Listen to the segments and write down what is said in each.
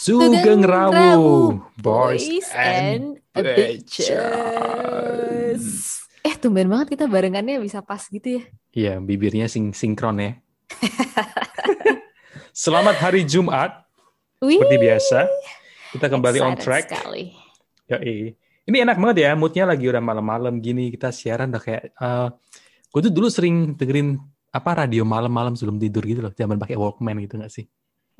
Sugeng Rawu, boys boys and and bitches. Eh, tumben banget kita barengannya bisa pas gitu ya. Iya, bibirnya sing sinkron ya. Selamat hari Jumat, Wih, seperti biasa. Kita kembali on excited track. Sekali. Yoi. Ini enak banget ya, moodnya lagi udah malam-malam gini, kita siaran udah kayak... eh gue tuh dulu sering dengerin apa radio malam-malam sebelum tidur gitu loh, zaman pakai Walkman gitu gak sih?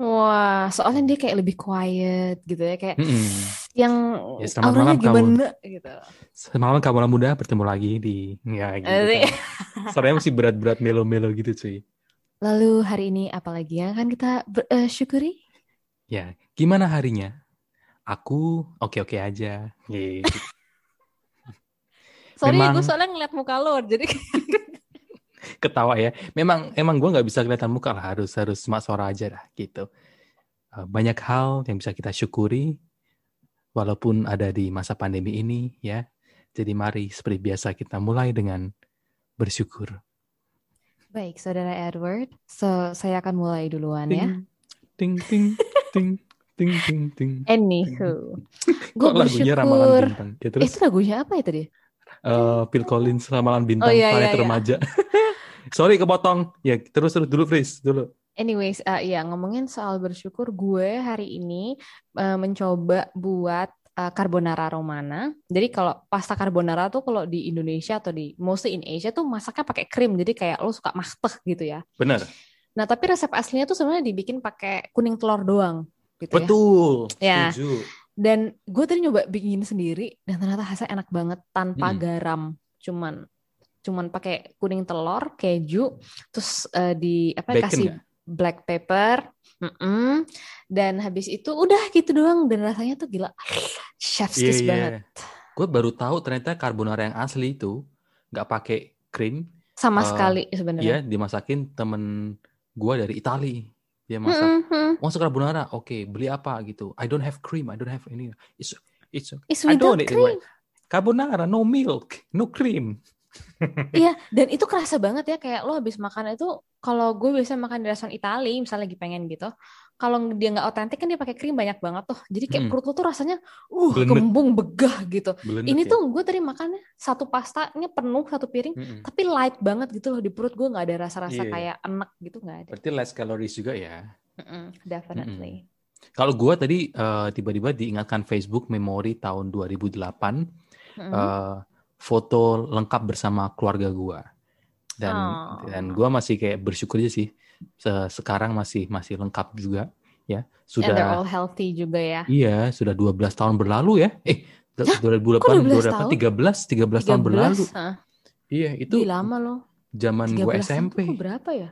Wah, soalnya dia kayak lebih quiet gitu ya, kayak Mm-mm. yang Ya, selamat auranya malam kamu. gimana gitu. Semalam kamu muda bertemu lagi di... Ya gitu kan. Suaranya masih berat-berat melo-melo gitu cuy. Lalu hari ini apa lagi yang akan kita ber- eh, syukuri? Ya, gimana harinya? Aku oke-oke aja. Gitu. Sorry, Memang- gue soalnya ngeliat muka lo, jadi Ketawa ya. Memang emang gue nggak bisa kelihatan muka lah. Harus harus cuma suara aja lah gitu. Eh, Banyak hal yang bisa kita syukuri walaupun ada di masa pandemi ini ya. Jadi mari seperti biasa kita mulai dengan bersyukur. baik, saudara Edward. So, saya akan mulai duluan ya. Ting ting ting ting ting ting. Anywho, gue bersyukur. bintang? Ya terus itu lagunya apa ya tadi? eh, Phil Collins ramalan bintang Oh, iya, planet iya, iya. Sorry kepotong. Ya terus terus dulu Fris dulu. Anyways, uh, ya ngomongin soal bersyukur, gue hari ini uh, mencoba buat uh, carbonara romana. Jadi kalau pasta carbonara tuh kalau di Indonesia atau di mostly in Asia tuh masaknya pakai krim. Jadi kayak lo suka mahteh gitu ya. Bener. Nah, tapi resep aslinya tuh sebenarnya dibikin pakai kuning telur doang gitu ya. Betul. Ya. Dan gue tadi nyoba bikin sendiri dan ternyata hasilnya enak banget tanpa Mm. garam. Cuman cuman pakai kuning telur, keju, terus uh, di apa Bacon kasih nggak? black pepper, mm-mm. dan habis itu udah gitu doang dan rasanya tuh gila, chef's Iya, kiss iya. banget. Gue baru tahu ternyata carbonara yang asli itu nggak pakai krim. Sama Eh, sekali Iya, sebenarnya. dimasakin temen gue dari Itali. Dia masak. Mm. Mau suka carbonara? Oke, beli apa gitu? I don't have cream. I don't have ini. It's it's It's I don't need cream. carbonara, no milk, no cream. Iya, dan itu kerasa banget ya kayak lo habis makan itu kalau gue biasa makan di restoran Itali misalnya lagi pengen gitu. Kalau dia nggak otentik kan dia pakai krim banyak banget tuh. Jadi kayak Mm. perut lo tuh rasanya uh Belenet. kembung begah gitu. Belendet Ini ya. tuh gue tadi makannya satu pastanya penuh satu piring Mm-mm. tapi light banget gitu loh di perut gue nggak ada rasa-rasa Iya. kayak enak gitu nggak ada. Berarti less calories juga ya. Mm-mm, definitely. Kalau gue tadi eh, tiba-tiba diingatkan Facebook memori tahun 2008 Mm-mm. eh, foto lengkap bersama keluarga gue dan Oh. dan gue masih kayak bersyukur aja sih Se- sekarang masih masih lengkap juga ya And they're sudah all healthy juga ya. iya sudah 12 tahun berlalu ya eh Hah? 2008 Kok 12 berapa tahun? 13 13 tahun berlalu 13, hah? iya itu Ih, lama loh. zaman 13 gue SMP tuh berapa ya?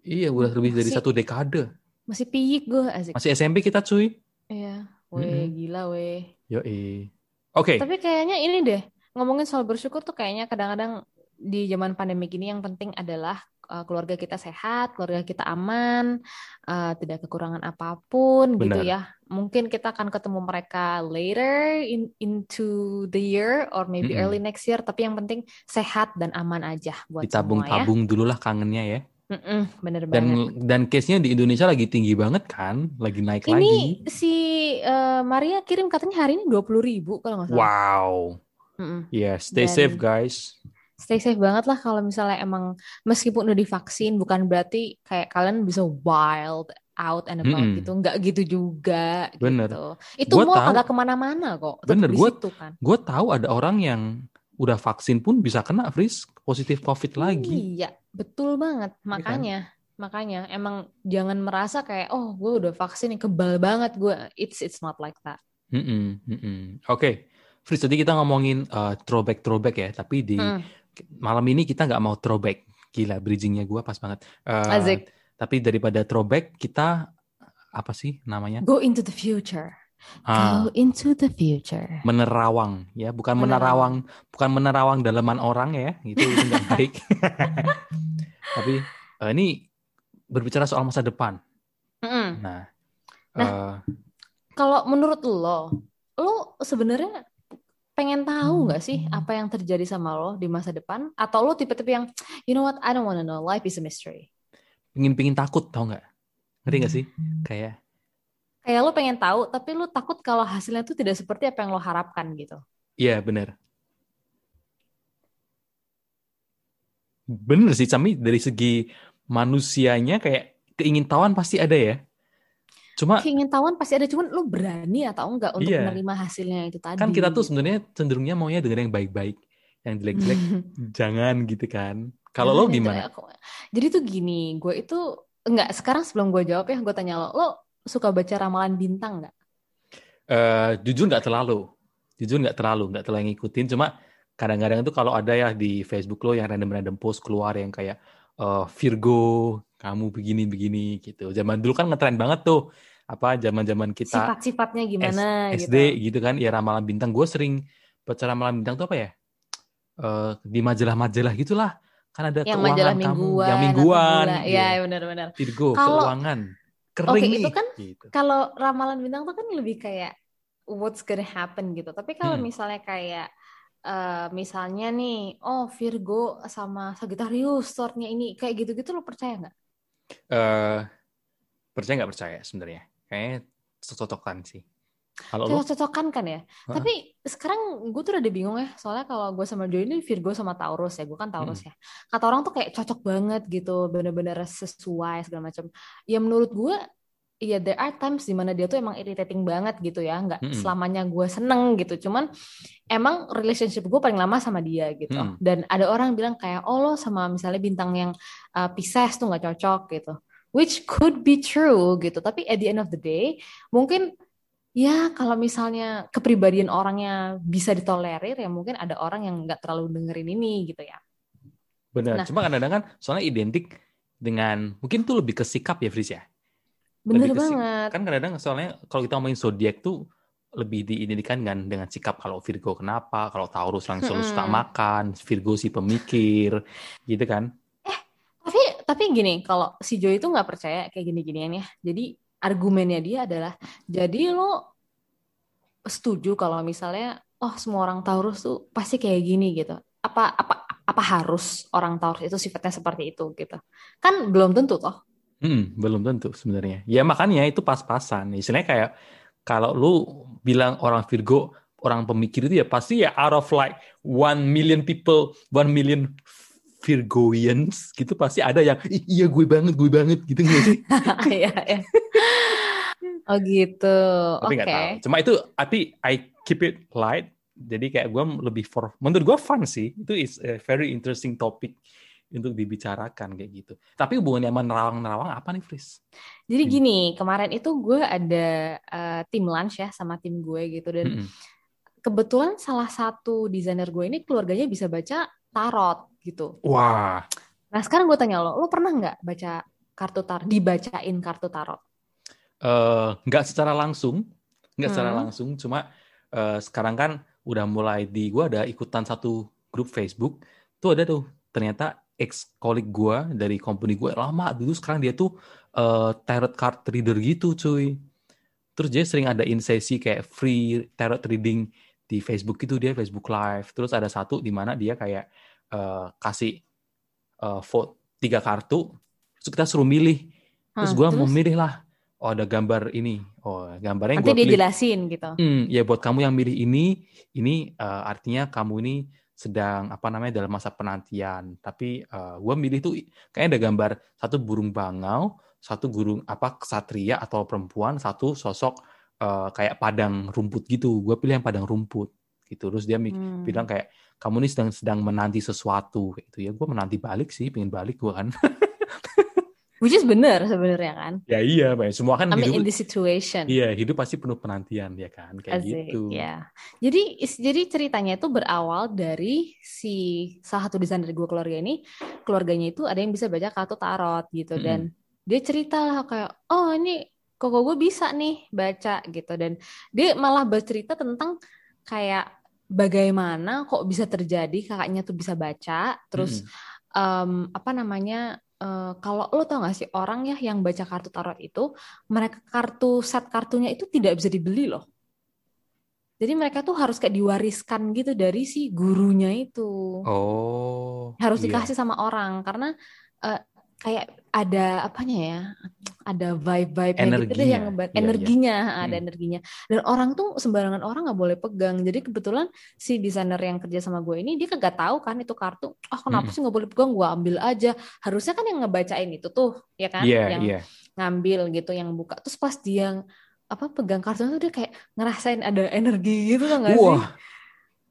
iya udah lebih dari Masih- satu dekade Masih piyik gue asik. masih SMP kita cuy Iya. Weh, Mm-mm. gila weh. Yoi. Oke, Tapi kayaknya ini deh, ngomongin soal bersyukur tuh kayaknya kadang-kadang di zaman pandemi ini yang penting adalah uh, keluarga kita sehat, keluarga kita aman, uh, tidak kekurangan apa pun gitu Benar. ya. Mungkin kita akan ketemu mereka later in, into the year or maybe Mm-mm. early next year, tapi yang penting sehat dan aman aja buat semua ya. ditabung-tabung dulu lah kangennya ya. Mm-mm, bener Dan banget. dan case-nya di Indonesia lagi tinggi banget kan, lagi naik Ini lagi. si uh, Maria kirim katanya hari ini 20 ribu kalau nggak salah. Wow. Mm-mm. Ya, stay Dan- safe guys. stay safe banget lah kalau misalnya emang meskipun udah divaksin bukan berarti kayak kalian bisa wild out and about Mm-mm. gitu nggak gitu juga Bener. gitu itu Gua tahu. kagak ke mana-mana kok tetep Bener, situ kan Gue tahu ada orang yang udah vaksin pun bisa kena Fris positif COVID lagi. iya betul banget kan? makanya makanya emang jangan merasa kayak oh gue udah vaksin kebal banget gue it's it's not like that Mm-mm, mm-mm. Oke, Fris tadi kita ngomongin uh, throwback throwback ya, tapi di Mm, malam ini kita nggak mau throwback. Gila, bridgingnya gue pas banget. Uh, Asik. Tapi daripada throwback, kita apa sih namanya? go into the future Ah, go into the future menerawang ya bukan Menerawang. menerawang bukan menerawang daleman orang ya itu itu nggak baik tapi eh, ini berbicara soal masa depan Mm-mm. nah, Nah. eh, Kalau menurut lo, lo sebenarnya pengen tahu nggak sih apa yang terjadi sama lo di masa depan? Atau lo tipe-tipe yang, you know what, I don't wanna know, life is a mystery. pingin takut tau nggak ngerti nggak sih kayak Kayak lo pengen tahu, tapi lo takut kalau hasilnya tuh tidak seperti apa yang lo harapkan gitu. Iya benar. Bener sih, Cami dari segi manusianya kayak keingintahuan pasti ada ya. Cuma keingintahuan pasti ada, cuman lo berani atau enggak untuk Iya. menerima hasilnya itu tadi. kan kita tuh sebenarnya cenderungnya maunya denger yang baik-baik, yang jelek-jelek jangan gitu kan. Kalau lo itu gimana? aku- Jadi tuh gini, gue itu enggak sekarang sebelum gue jawab ya, gue tanya lo, lo suka baca ramalan bintang nggak? Eh, jujur nggak terlalu, jujur nggak terlalu, nggak terlalu ngikutin. Cuma kadang-kadang tuh kalau ada ya di Facebook lo yang random-random post keluar yang kayak eh, Virgo, kamu begini-begini gitu. Zaman dulu kan ngetren banget tuh apa zaman-zaman kita Sifat-sifatnya gimana S- gitu. SD gitu kan ya ramalan bintang gue sering baca ramalan bintang tuh apa ya Eh, di majalah-majalah gitulah kan ada Yang keuangan majalah kamu mingguan, yang mingguan iya. Iya, benar-benar. Virgo Kalau- keuangan kering Oke, nih itu kan gitu. Kalau ramalan bintang tuh kan lebih kayak what's gonna happen gitu. Tapi kalau Hmm. misalnya kayak eh, misalnya nih, oh Virgo sama Sagittarius sortnya ini kayak gitu-gitu lo percaya nggak? Eh, percaya nggak percaya sebenarnya kayaknya cocok-cocokan sih kalau lo Cocok-cocokan kan ya. Hah? Tapi sekarang gue tuh udah bingung ya. Soalnya kalau gue sama Joy ini Virgo sama Taurus ya. Gue kan Taurus ya. Kata orang tuh kayak cocok banget gitu. Bener-bener sesuai segala macam. Ya menurut gue, ya there are times di mana dia tuh emang irritating banget gitu ya. Nggak Mm-mm. selamanya gue seneng gitu. Cuman emang relationship gue paling lama sama dia gitu. Mm-mm. Dan ada orang bilang kayak, oh lo sama misalnya bintang yang uh, Pisces tuh nggak cocok gitu. Which could be true gitu. Tapi at the end of the day, mungkin Ya, kalau misalnya kepribadian orangnya bisa ditolerir, ya mungkin ada orang yang nggak terlalu dengerin ini gitu ya. bener Nah. cuma kadang-kadang kan soalnya identik dengan mungkin tuh lebih ke sikap ya Fris ya Bener Lebih banget. kan kadang-kadang soalnya kalau kita ngomongin zodiak tuh lebih diidentikan kan dengan sikap kalau Virgo kenapa kalau Taurus langsung Mm-mm. suka makan Virgo si pemikir gitu kan Tapi gini, kalau si Joy itu nggak percaya kayak gini-ginian ya. Jadi argumennya dia adalah, jadi lo setuju kalau misalnya, oh semua orang Taurus tuh pasti kayak gini gitu. Apa apa apa harus orang Taurus itu sifatnya seperti itu gitu? Kan belum tentu toh. Hmm, belum tentu sebenarnya. Ya makanya itu pas-pasan. Istilahnya kayak kalau lu bilang orang Virgo, orang pemikir itu ya pasti ya out of like one million people, one million Virgoians gitu pasti ada yang "Ih, iya gue banget, gue banget gitu nggak sih? Iya, iya. Oh gitu. Tapi Oke. nggak tahu. Cuma itu tapi I keep it light. Jadi kayak gue lebih for menurut gue fun sih. Itu is a very interesting topic untuk dibicarakan kayak gitu. Tapi hubungannya sama nerawang-nerawang apa nih, Fris? Jadi Hmm. gini, kemarin itu gue ada eh, tim lunch ya sama tim gue gitu dan Mm-mm. kebetulan salah satu desainer gue ini keluarganya bisa baca tarot gitu. Wah, Nah sekarang gue tanya lo, lo pernah nggak baca kartu tarot, dibacain kartu tarot? eh, nggak secara langsung, nggak secara Hmm. langsung. Cuma eh, sekarang kan udah mulai di gue ada ikutan satu grup Facebook. Tuh ada tuh ternyata ex colleague gue dari company gue lama dulu sekarang dia tuh eh, tarot card reader gitu cuy. Terus dia sering adain sesi kayak free tarot reading di Facebook itu dia Facebook Live. Terus ada satu di mana dia kayak eh, kasih eh, vote tiga kartu, terus kita suruh milih. Terus gue mau milih lah. Oh ada gambar ini. Oh gambarnya nanti dia pilih. jelasin gitu. Hmm, ya buat kamu yang milih ini, ini eh, artinya kamu ini sedang apa namanya dalam masa penantian. Tapi eh, gue milih tuh kayaknya ada gambar satu burung bangau, satu burung apa kesatria atau perempuan, satu sosok eh, kayak padang rumput gitu. Gue pilih yang padang rumput gitu. Terus dia Hmm. bilang kayak kamu ini sedang sedang menanti sesuatu gitu ya. Gue menanti balik sih, pengen balik gue kan. Which is bener sebenarnya kan. ya iya, Pak. semua kan I mean hidup in this situation. Iya, hidup pasti penuh penantian ya kan, kayak Asik, gitu. ya. Jadi jadi ceritanya itu berawal dari si salah satu desainer gue keluarga ini, keluarganya itu ada yang bisa baca kartu tarot gitu Mm-mm. dan dia cerita lah kayak oh ini koko gue bisa nih baca gitu dan dia malah bercerita tentang kayak bagaimana kok bisa terjadi kakaknya tuh bisa baca terus em, apa namanya eh, kalau lo tau gak sih orang ya yang baca kartu tarot itu mereka kartu set kartunya itu tidak bisa dibeli loh. Jadi mereka tuh harus kayak diwariskan gitu dari si gurunya itu. Oh, harus iya. dikasih sama orang karena eh, kayak ada apanya ya ada vibe-vibe gitu deh Energinya. yang ngeba- Iya, iya. energinya ada Hmm. energinya dan orang tuh sembarangan orang nggak boleh pegang jadi kebetulan si desainer yang kerja sama gue ini dia kagak tahu kan itu kartu ah kenapa Hmm. sih nggak boleh pegang gue ambil aja harusnya kan yang ngebacain itu tuh ya kan Iya, yang iya. ngambil gitu yang buka terus pas dia apa pegang kartunya tuh dia kayak ngerasain ada energi gitu loh nggak sih.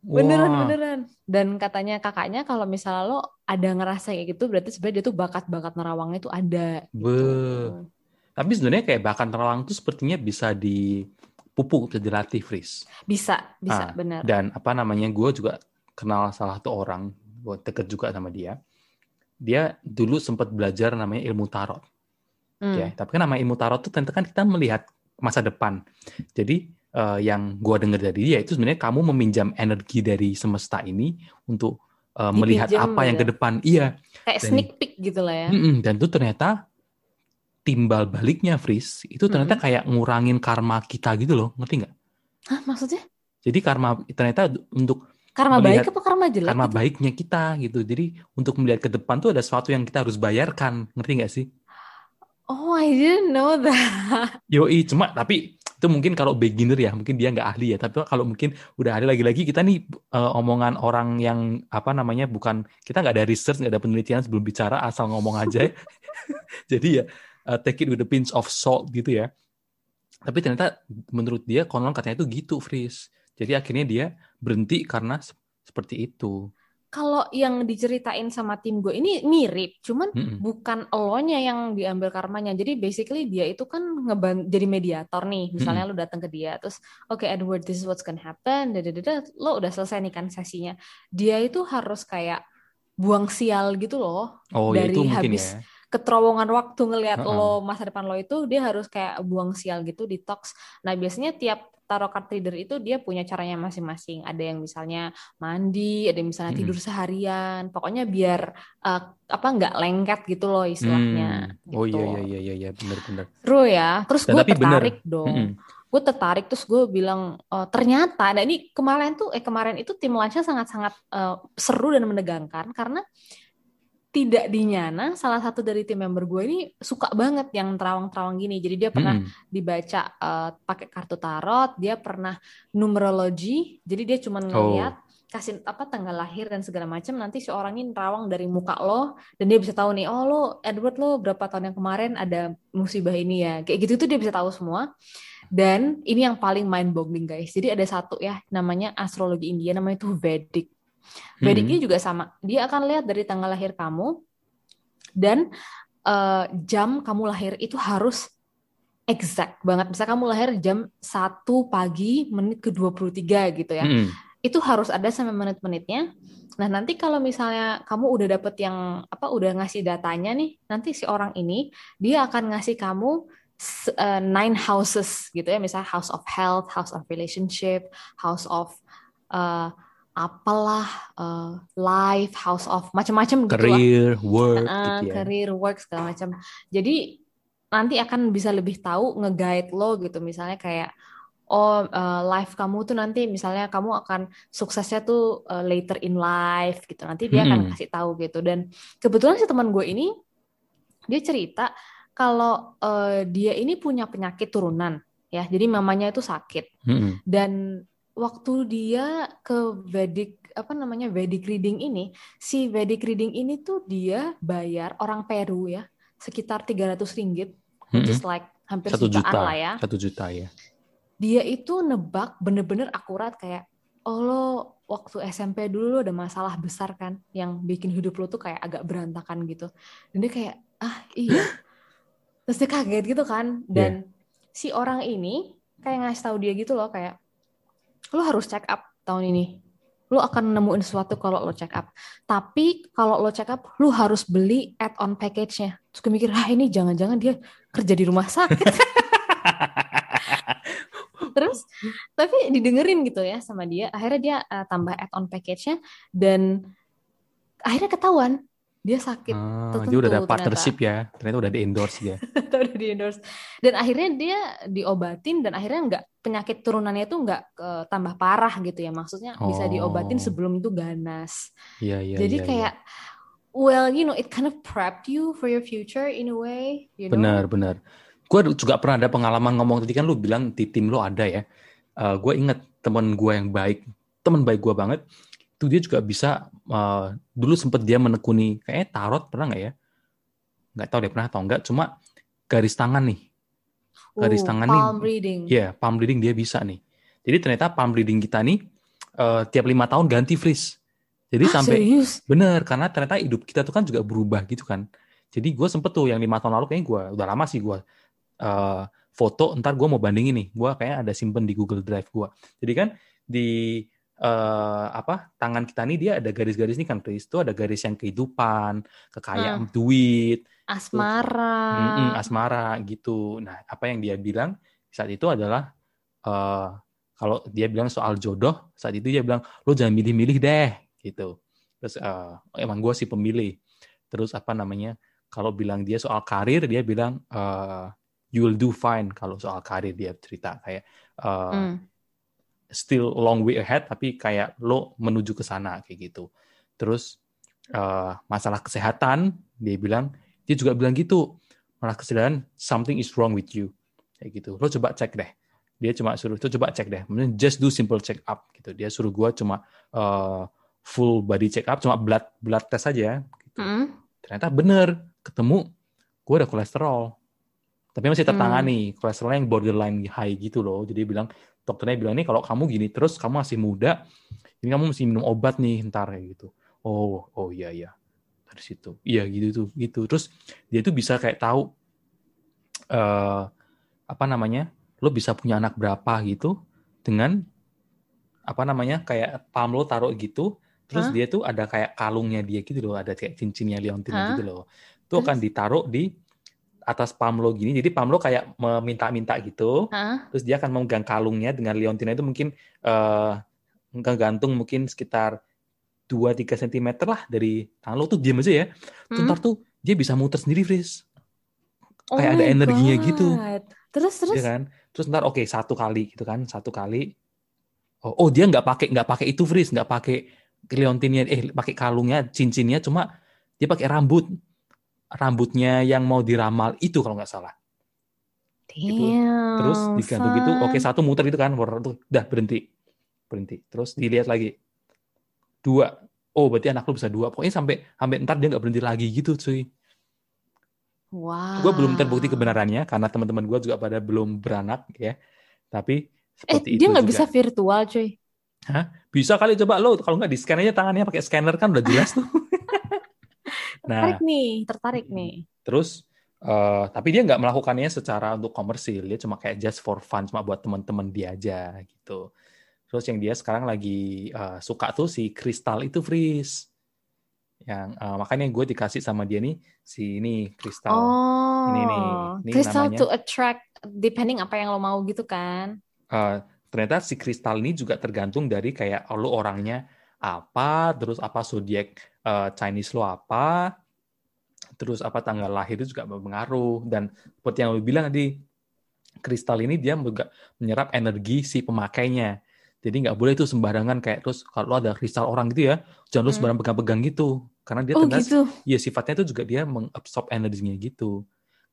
Beneran, Wah. beneran. Dan katanya kakaknya kalau misalnya lo ada ngerasa kayak gitu, berarti sebenarnya dia tuh bakat-bakat nerawangnya tuh ada. Gitu. Be- Tapi sebenarnya kayak bahkan terlalang tuh sepertinya bisa dipupuk, bisa dilatih, Fris. Bisa, bisa, Ah, benar. Dan apa namanya, gue juga kenal salah satu orang, gue deket juga sama dia. Dia dulu sempat belajar namanya ilmu tarot. Hmm. ya. Tapi kan nama ilmu tarot tuh ternyata kan kita melihat masa depan. Jadi eh, yang gua dengar dari dia itu sebenarnya kamu meminjam energi dari semesta ini untuk eh, melihat apa yang gitu. ke depan. Iya. Kayak Dan- sneak peek gitu lah ya. Mm-mm. Dan itu ternyata timbal baliknya, Fris, itu ternyata kayak ngurangin karma kita gitu loh, ngerti nggak? Hah, maksudnya? Jadi karma ternyata untuk Karma Melihat baik apa karma jelek? karma gitu? baiknya kita gitu. Jadi untuk melihat ke depan tuh ada sesuatu yang kita harus bayarkan, ngerti nggak sih? Oh, I didn't know that. Yoi, cuma tapi itu mungkin kalau beginner ya, mungkin dia nggak ahli ya. Tapi kalau mungkin udah ahli lagi-lagi kita nih eh, omongan orang yang apa namanya bukan kita nggak ada research, nggak ada penelitian sebelum bicara asal ngomong aja. Jadi ya eh, take it with a pinch of salt gitu ya. Tapi ternyata menurut dia konon katanya itu gitu, Fris. Jadi akhirnya dia berhenti karena se- seperti itu. Kalau yang diceritain sama tim gue ini mirip, cuman Mm-mm. bukan elonya yang diambil karmanya. Jadi basically dia itu kan ngeban jadi mediator nih. Misalnya lu datang ke dia terus oke Edward this is what's gonna happen. Dadadada, lo udah selesai nih kan sesinya. Dia itu harus kayak buang sial gitu loh. Oh ya Dari itu mungkin habis ya. Keterowongan waktu ngelihat Heeh. lo masa depan lo itu dia harus kayak buang sial gitu detox. Nah, biasanya tiap tarot card reader itu dia punya caranya masing-masing. Ada yang misalnya mandi, ada yang misalnya tidur seharian. Pokoknya biar eh, apa nggak lengket gitu loh istilahnya. Hmm. Oh gitu. iya iya iya iya iya benar-benar. Seru ya. Terus Dan gue tapi bener. tertarik dong. Mm-mm. Gue tertarik terus gue bilang "Oh, ternyata, nah ini kemarin tuh eh kemarin itu tim lunchnya sangat-sangat eh, seru dan menegangkan karena tidak dinyana salah satu dari tim member gue ini suka banget yang terawang-terawang gini. Jadi dia pernah Mm-mm. dibaca eh, pakai kartu tarot, dia pernah numerologi, jadi dia cuma Oh. ngeliat kasih apa tanggal lahir dan segala macam nanti si orang ini terawang dari muka lo dan dia bisa tahu nih oh lo Edward lo berapa tahun yang kemarin ada musibah ini ya kayak gitu tuh dia bisa tahu semua dan ini yang paling mind boggling guys jadi ada satu ya namanya astrologi India namanya itu Vedic Mm-mm. ini juga sama dia akan lihat dari tanggal lahir kamu dan eh, jam kamu lahir itu harus exact banget. Bisa kamu lahir jam 1 pagi menit ke 23 gitu ya. Mm-mm. Itu harus ada sampai menit-menitnya. Nah, nanti kalau misalnya kamu udah dapet yang apa udah ngasih datanya nih, nanti si orang ini dia akan ngasih kamu eh, nine houses gitu ya, misalnya house of health, house of relationship, house of eh, apalah eh, life, house of macam-macam gitu lah. Career, work Uh, gitu ya. career work segala macam. Jadi nanti akan bisa lebih tahu nge-guide lo gitu misalnya kayak oh uh, life kamu tuh nanti misalnya kamu akan suksesnya tuh uh, later in life gitu. Nanti dia akan Mm-mm. kasih tahu gitu dan kebetulan si teman gue ini dia cerita kalau uh, dia ini punya penyakit turunan ya. Jadi mamanya itu sakit Mm-mm. dan waktu dia ke Vedic apa namanya Vedic reading ini si Vedic reading ini tuh dia bayar orang Peru ya sekitar 300 ringgit Mm-mm. is like hampir Satu jutaan juta, lah ya. Satu juta ya. dia itu nebak bener-bener akurat kayak oh lo waktu SMP dulu lo ada masalah besar kan yang bikin hidup lo tuh kayak agak berantakan gitu. Dan dia kayak ah iya. Terus dia kaget gitu kan. Dan si orang ini kayak ngasih tahu dia gitu loh kayak lo harus check up tahun ini. Lo akan nemuin sesuatu kalau lo check up. Tapi kalau lo check up lo harus beli add-on package-nya. Terus gue mikir ah ini jangan-jangan dia kerja di rumah sakit. Terus tapi didengerin gitu ya sama dia. Akhirnya dia uh, tambah add-on package-nya dan akhirnya ketahuan dia sakit Ah, tertentu dia udah ada ternyata. partnership ya. Ternyata udah di endorse ya. udah di endorse dan akhirnya dia diobatin dan akhirnya nggak penyakit turunannya itu nggak eh, tambah parah gitu ya maksudnya bisa Oh. diobatin sebelum itu ganas Iya iya. jadi iya, kayak well, you know, it kind of prepped you for your future in a way, you know. Benar, benar. Gue juga pernah ada pengalaman ngomong tadi kan lu bilang di tim lu ada ya. Uh, gue inget teman gue yang baik, teman baik gue banget. Itu dia juga bisa uh, dulu sempet dia menekuni kayaknya tarot pernah nggak ya? Nggak tahu deh pernah atau enggak. Cuma garis tangan nih. Garis Ooh, tangan palm nih. reading. Iya, yeah, palm reading dia bisa nih. Jadi ternyata palm reading kita nih uh, tiap lima tahun ganti freeze. Jadi Ah, sampai serius? bener karena ternyata hidup kita tuh kan juga berubah gitu kan. Jadi gue sempet tuh yang lima tahun lalu kayaknya gue udah lama sih gue uh, foto. Ntar gue mau bandingin nih. Gue kayaknya ada simpen di Google Drive gue. Jadi kan di uh, apa tangan kita nih dia ada garis-garis nih kan Tris. Itu ada garis yang kehidupan, kekayaan, duit, Asmara. Mm-mm, asmara gitu. Nah, apa yang dia bilang saat itu adalah eh kalau dia bilang soal jodoh, saat itu dia bilang lo jangan milih-milih deh gitu. Terus eh, emang gue sih pemilih. Terus apa namanya? Kalau bilang dia soal karir, dia bilang eh, you will do fine kalau soal karir dia cerita kayak eh, Hmm. Still long way ahead tapi kayak lo menuju ke sana kayak gitu. Terus eh, masalah kesehatan dia bilang dia juga bilang gitu masalah kesehatan something is wrong with you kayak gitu. Lo coba cek deh. Dia cuma suruh tuh coba cek deh. Just do simple check up gitu. Dia suruh gua cuma eh, full body check up cuma blood blood test aja. Gitu. Mm. Ternyata bener ketemu gua ada kolesterol. Tapi masih Hmm. tertangani kolesterolnya yang borderline high gitu loh. Jadi dia bilang dokternya bilang nih kalau kamu gini terus kamu masih muda, ini kamu mesti minum obat nih ntar kayak gitu. Oh, oh iya iya. Dari situ. Iya gitu tuh, gitu. Terus dia tuh bisa kayak tahu eh apa namanya? Lo bisa punya anak berapa gitu dengan apa namanya? kayak palm lo taruh gitu, terus Hah? dia tuh ada kayak kalungnya dia gitu loh, ada kayak cincinnya Leontin Hah? gitu loh. Itu akan ditaruh di atas palm lo gini. Jadi palm lo kayak meminta-minta gitu Hah? terus dia akan memegang kalungnya dengan liontinnya itu mungkin eh gantung mungkin sekitar 2-3 cm lah dari tangan lo tuh diam aja ya. Hmm? ntar tuh dia bisa muter sendiri, Fris. Oh Kayak ada energinya gitu. God. Terus terus. Iya kan? Terus ntar oke satu kali gitu kan, satu kali. Oh, oh dia nggak pakai nggak pakai itu, Fris, nggak pakai liontinnya, eh pakai kalungnya, cincinnya, cuma dia pakai rambut. Rambutnya yang mau diramal itu kalau nggak salah. Damn. Terus digantung gitu, oke satu muter itu kan, muter tuh, dah berhenti, berhenti. Terus dilihat lagi, dua. Oh berarti anak lu bisa dua. Pokoknya sampai sampai ntar dia nggak berhenti lagi gitu, cuy. Wow. Gue belum terbukti kebenarannya karena teman-teman gue juga pada belum beranak ya. Tapi Eh, seperti dia itu nggak juga. bisa virtual, cuy. Bisa kali coba lo, kalau nggak di scan aja tangannya pakai scanner kan udah jelas tuh. nah, Tertarik nih, tertarik nih. terus eh, tapi dia nggak melakukannya secara untuk komersil, dia cuma kayak just for fun, cuma buat teman-teman dia aja gitu. Terus yang dia sekarang lagi eh, suka tuh si kristal itu Fris. Yang eh, makanya gue dikasih sama dia nih si ini kristal. Oh, Ini nih, ini namanya- to attract depending apa yang lo mau gitu kan? Eh, ternyata si kristal ini juga tergantung dari kayak lo orangnya apa, terus apa zodiak eh, Chinese lo apa, terus apa tanggal lahir itu juga berpengaruh dan seperti yang lo bilang tadi kristal ini dia juga menyerap energi si pemakainya. Jadi nggak boleh tuh sembarangan kayak terus kalau lo ada kristal orang gitu ya, jangan lo Hmm. sembarang pegang-pegang gitu. Karena dia Oh ternyata gitu. ya sifatnya itu juga dia mengabsorb energinya gitu.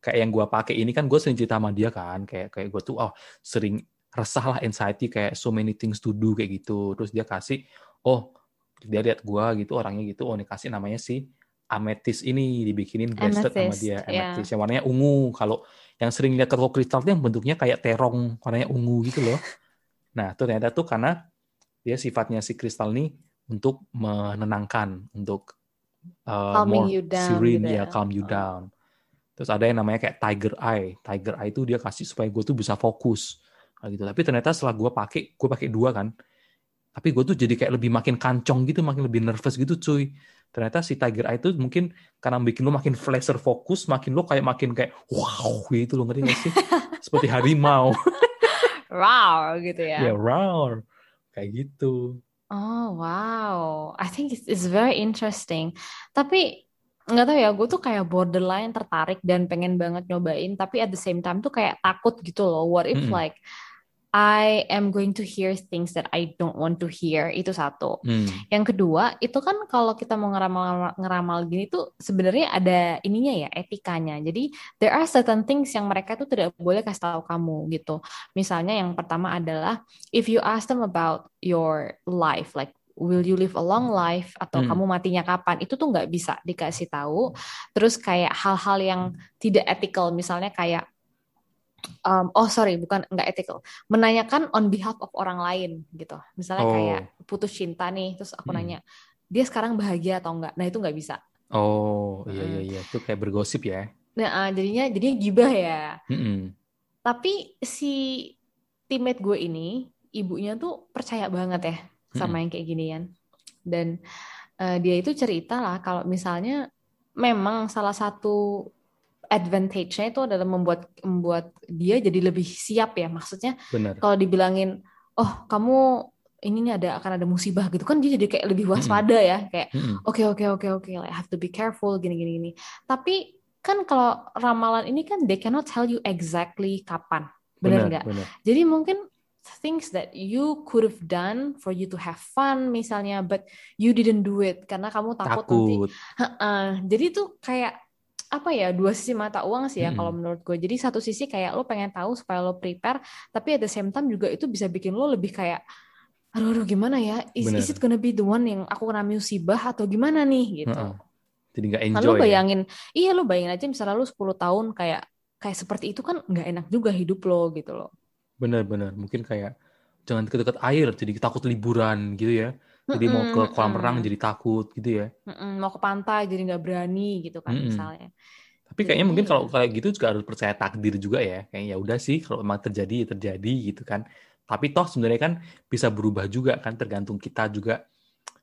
Kayak yang gua pakai ini kan gue sering cerita sama dia kan, kayak kayak gue tuh oh sering resah lah anxiety kayak so many things to do kayak gitu. Terus dia kasih oh dia lihat gua gitu orangnya gitu oh ini kasih namanya si amethyst ini dibikinin bracelet sama Amethyst, dia ya. amethyst yang warnanya ungu. Kalau yang sering lihat kertas kristal tuh yang bentuknya kayak terong warnanya ungu gitu loh. Nah, itu ternyata tuh karena dia sifatnya si kristal ini untuk menenangkan, untuk uh, Calming more you down serene, gitu ya, ya. calm you Oh. down. Terus ada yang namanya kayak tiger eye. Tiger eye itu dia kasih supaya gue tuh bisa fokus. Kayak gitu. Tapi ternyata setelah gue pakai, gue pakai dua kan. Tapi gue tuh jadi kayak lebih makin kancong gitu, makin lebih nervous gitu cuy. Ternyata si tiger eye itu mungkin karena bikin lo makin laser fokus, makin lo kayak makin kayak wow gitu lo ngerti gak sih? Seperti harimau. Wow gitu ya. ya roar. Kayak gitu. Oh wow, I think it's, it's very interesting. Tapi nggak tahu ya, gue tuh kayak borderline tertarik dan pengen banget nyobain. Tapi at the same time tuh kayak takut gitu loh. What if Mm-mm. like I am going to hear things that I don't want to hear itu satu. Hmm. Yang kedua itu kan kalau kita mau ngeramal ngeramal gini tuh sebenarnya ada ininya ya etikanya. Jadi there are certain things yang mereka tuh tidak boleh kasih tahu kamu gitu. Misalnya yang pertama adalah if you ask them about your life like will you live a long life atau Hmm. kamu matinya kapan itu tuh nggak bisa dikasih tahu. Terus kayak hal-hal yang tidak ethical misalnya kayak um, oh sorry bukan nggak ethical menanyakan on behalf of orang lain gitu misalnya Oh. kayak putus cinta nih terus aku Hmm. nanya dia sekarang bahagia atau enggak nah itu nggak bisa Oh, iya Mm. iya iya, itu kayak bergosip ya. nah ah, jadinya jadinya gibah ya Mm-mm. tapi si teammate gue ini ibunya tuh percaya banget ya sama yang kayak ginian dan eh, dia itu cerita lah kalau misalnya memang salah satu advantage-nya itu adalah membuat membuat dia jadi lebih siap ya. Maksudnya Benar. kalau dibilangin oh kamu ini nih ada akan ada musibah gitu kan dia jadi kayak lebih waspada ya kayak oke oke oke oke like, I have to be careful gini gini gini. Tapi kan kalau ramalan ini kan they cannot tell you exactly kapan. Benar, nggak? jadi mungkin things that you could have done for you to have fun misalnya but you didn't do it karena kamu takut, nanti Takut. Heeh. jadi tuh kayak apa ya dua sisi mata uang sih ya Mm-mm. kalau menurut gue jadi satu sisi kayak lo pengen tahu supaya lo prepare tapi at the same time juga itu bisa bikin lo lebih kayak aduh, aduh gimana ya is, Bener. is it gonna be the one yang aku kena musibah atau gimana nih gitu Heeh. Jadi nggak Kan enjoy lo ya. bayangin, iya lo bayangin aja misalnya lo 10 tahun kayak kayak seperti itu kan nggak enak juga hidup lo gitu loh. Benar-benar. Mungkin kayak jangan deket-deket air, jadi takut liburan gitu ya. Jadi mau ke kolam renang mm-mm. jadi takut gitu ya. Mm-mm, mau ke pantai jadi nggak berani gitu kan misalnya. Tapi kayaknya Jadi mungkin kalau kayak gitu juga harus percaya takdir juga ya. Kayak ya udah sih kalau emang terjadi ya terjadi gitu kan. Tapi toh sebenarnya kan bisa berubah juga kan tergantung kita juga.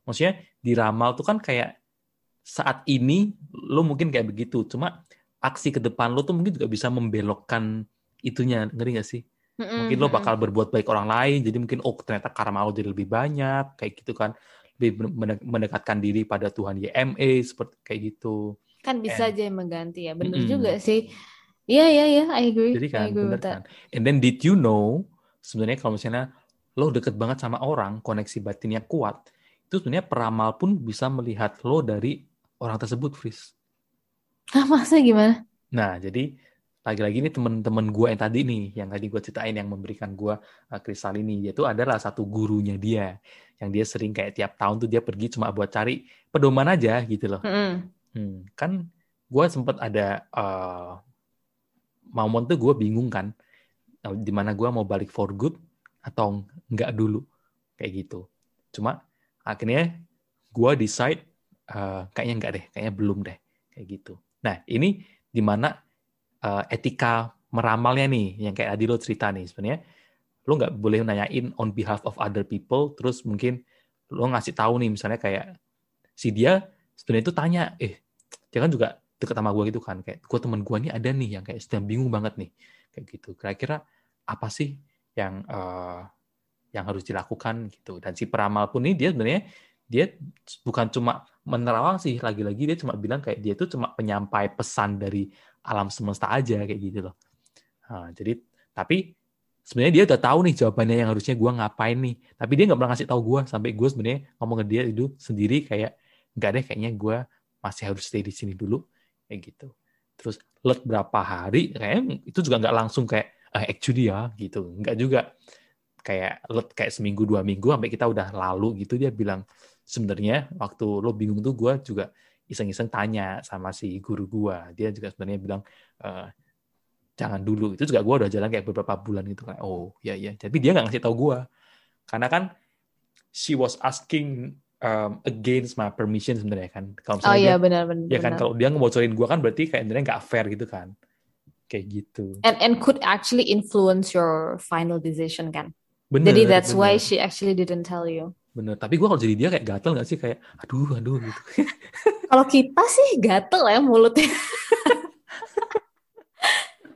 Maksudnya di ramal tuh kan kayak saat ini lo mungkin kayak begitu. Cuma aksi ke depan lo tuh mungkin juga bisa membelokkan itunya. Ngeri gak sih? Mm-mm, Mungkin lo bakal berbuat baik orang lain. Jadi mungkin oh ternyata karma lo jadi lebih banyak. Kayak gitu kan. Lebih mende- mendekatkan diri pada Tuhan YMA seperti kayak gitu. kan bisa And- aja yang mengganti ya. Bener Mm-mm. juga sih. Iya iya iya, I agree. Jadi I kan, agree bener with that. kan. And then did you know, sebenarnya kalau misalnya lo deket banget sama orang, koneksi batinnya kuat, itu sebenarnya peramal pun bisa melihat lo dari orang tersebut, Fris. Ah, masa gimana? Nah, jadi lagi-lagi ini temen-temen gue yang tadi nih, yang tadi gue ceritain yang memberikan gue uh, kristal ini, tuh adalah satu gurunya dia, yang dia sering kayak tiap tahun tuh dia pergi cuma buat cari pedoman aja gitu loh. Mm-mm. Hmm, kan gue sempet ada uh, momen tuh gue bingung kan, uh, di mana gue mau balik for good atau enggak dulu kayak gitu. Cuma akhirnya gue decide uh, kayaknya enggak deh, kayaknya belum deh kayak gitu. Nah ini di mana uh, etika meramalnya nih, yang kayak tadi lo cerita nih sebenarnya lo nggak boleh nanyain on behalf of other people, terus mungkin lo ngasih tahu nih misalnya kayak si dia sebenarnya itu tanya, eh dia kan juga deket sama gue gitu kan, kayak gue temen gue nih ada nih yang kayak sedang bingung banget nih, kayak gitu. Kira-kira apa sih yang eh, yang harus dilakukan gitu? Dan si peramal pun nih dia sebenarnya dia bukan cuma menerawang sih, lagi-lagi dia cuma bilang kayak dia itu cuma penyampai pesan dari alam semesta aja kayak gitu loh. Nah, jadi tapi sebenarnya dia udah tahu nih jawabannya yang harusnya gue ngapain nih, tapi dia nggak pernah ngasih tahu gue sampai gue sebenarnya ngomong ke dia itu sendiri kayak nggak deh kayaknya gue masih harus stay di sini dulu kayak gitu. Terus let berapa hari kayaknya itu juga nggak langsung kayak ah, actually ya gitu, nggak juga kayak let kayak seminggu dua minggu sampai kita udah lalu gitu dia bilang sebenarnya waktu lo bingung tuh gue juga iseng-iseng tanya sama si guru gue dia juga sebenarnya bilang eh, jangan dulu. Itu juga gue udah jalan kayak beberapa bulan gitu kayak oh ya ya tapi dia nggak ngasih tahu gue karena kan she was asking um, against my permission sebenarnya kan. Kalau Oh iya dia, benar-benar. ya kan kalau dia ngebocorin gue kan berarti kayak sebenarnya nggak fair gitu kan. Kayak gitu. And and could actually influence your final decision kan. bener Jadi that's bener, why she actually didn't tell you. Bener tapi gue kalau jadi dia kayak gatel nggak sih kayak aduh aduh gitu Kalau kita sih gatel ya mulutnya.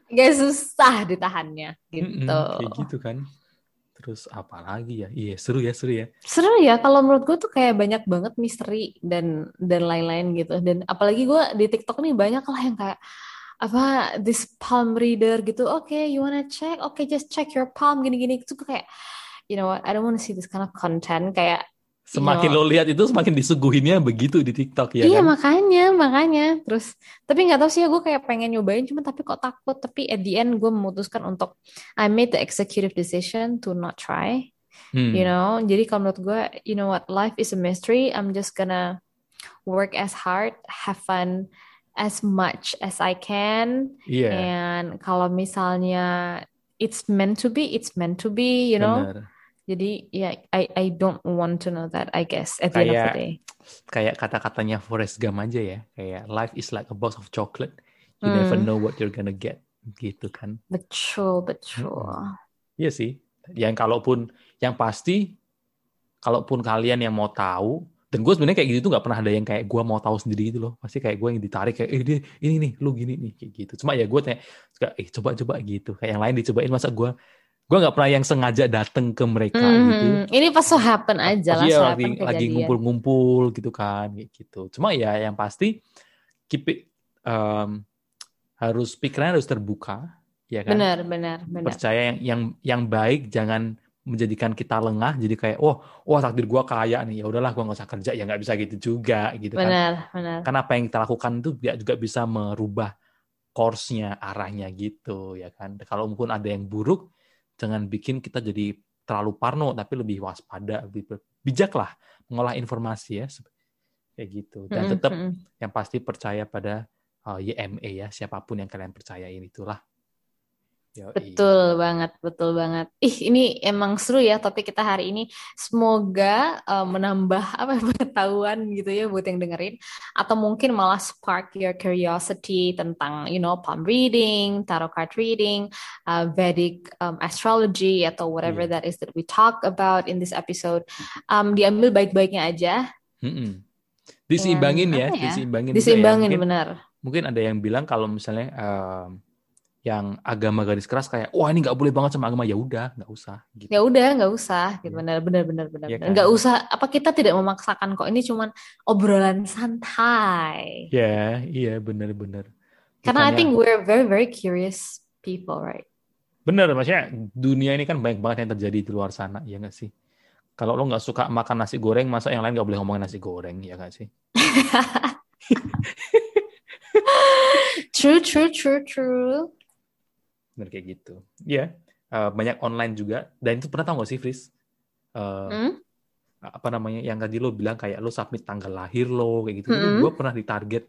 Gak susah ditahannya gitu. kayak gitu kan terus apa lagi ya iya seru ya seru ya Seru ya kalau menurut gue tuh kayak banyak banget misteri dan dan lain-lain gitu. Dan apalagi gue di TikTok nih banyak lah yang kayak apa this palm reader gitu. Oke, okay, you wanna check? Oke, okay, just check your palm gini-gini. Itu kayak you know what? I don't want to see this kind of content kayak Semakin lo lihat itu semakin disuguhinnya begitu di TikTok ya Iya kan? makanya makanya terus tapi nggak tahu sih ya gue kayak pengen nyobain cuma tapi kok takut tapi at the end gue memutuskan untuk I made the executive decision to not try hmm. you know jadi kalau menurut gue you know what life is a mystery I'm just gonna work as hard have fun as much as I can yeah. and kalau misalnya it's meant to be it's meant to be you know Bener jadi ya yeah, I I don't want to know that I guess at the kayak, end of the day. Kayak kata-katanya Forrest Gump aja ya, kayak life is like a box of chocolate. You hmm. never know what you're gonna get gitu kan. Betul, betul. Hmm. Iya sih. Yang kalaupun yang pasti kalaupun kalian yang mau tahu dan gue sebenarnya kayak gitu tuh nggak pernah ada yang kayak gue mau tahu sendiri gitu loh pasti kayak gue yang ditarik kayak eh dia ini nih lu gini nih kayak gitu cuma ya gue kayak eh coba coba gitu kayak yang lain dicobain masa gue gue nggak pernah yang sengaja dateng ke mereka mm -hmm. gitu. Ini pas so happen aja lah. Iya lagi lagi ngumpul-ngumpul gitu kan, kayak gitu. Cuma ya yang pasti keep it, um, harus pikirannya harus terbuka, ya kan. Benar, benar, benar. Percaya yang yang yang baik, jangan menjadikan kita lengah. Jadi kayak, oh, wah takdir gue kaya nih, ya udahlah gue nggak usah kerja, ya nggak bisa gitu juga, gitu benar, kan. Benar, Karena apa yang kita lakukan itu juga bisa merubah course-nya, arahnya gitu, ya kan. Kalau mungkin ada yang buruk, jangan bikin kita jadi terlalu parno tapi lebih waspada lebih bijak lah mengolah informasi ya kayak gitu. Dan tetap mm -hmm. yang pasti percaya pada uh, YME ya siapa pun yang kalian percayain itulah Yoi. Betul banget, betul banget. Ih, ini emang seru ya topik kita hari ini. Semoga uh, menambah apa pengetahuan gitu ya buat yang dengerin atau mungkin malah spark your curiosity tentang you know palm reading, tarot card reading, uh, Vedic um, astrology atau whatever yeah. that is that we talk about in this episode. Um, diambil baik-baiknya aja. Mm -mm. Diseimbangin ya, ya, diseimbangin. Diseimbangin ya. mungkin, benar. Mungkin ada yang bilang kalau misalnya um, yang agama garis keras kayak wah ini nggak boleh banget sama agama. Ya udah nggak usah gitu. ya udah nggak usah gitu. Iya. benar benar benar benar ya kan? nggak usah apa kita tidak memaksakan kok. Ini cuman obrolan santai. Ya iya benar benar. Karena I think we're very very curious people right? Benar maksudnya dunia ini kan banyak banget yang terjadi di luar sana ya nggak sih? Kalau lo nggak suka makan nasi goreng masa yang lain nggak boleh ngomongin nasi goreng ya nggak sih? True true true true bener kayak gitu. Ya yeah. uh, banyak online juga. Dan itu pernah tau gak sih Fris? Uh, hmm? apa namanya yang tadi lo bilang kayak lo submit tanggal lahir lo kayak gitu. Hmm. gue pernah ditarget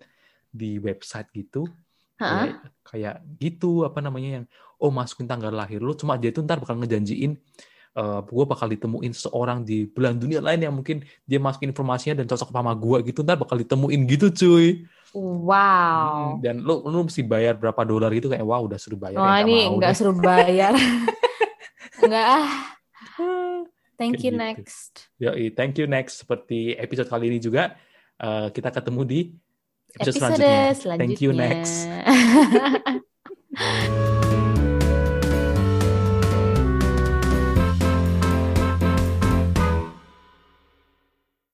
di website gitu. Kayak, kayak gitu apa namanya yang oh masukin tanggal lahir lo. Cuma dia itu ntar bakal ngejanjiin uh, gue bakal ditemuin seorang di belahan dunia lain yang mungkin dia masukin informasinya dan cocok sama gue gitu. Ntar bakal ditemuin gitu cuy Wow. Hmm, dan lu lu mesti bayar berapa dolar gitu kayak wow udah suruh bayar. Oh, ya, ini nggak suruh bayar. Enggak ah. Thank you gitu. next. Yo, thank you next. Seperti episode kali ini juga uh, kita ketemu di episode, episode selanjutnya. selanjutnya. Thank you next.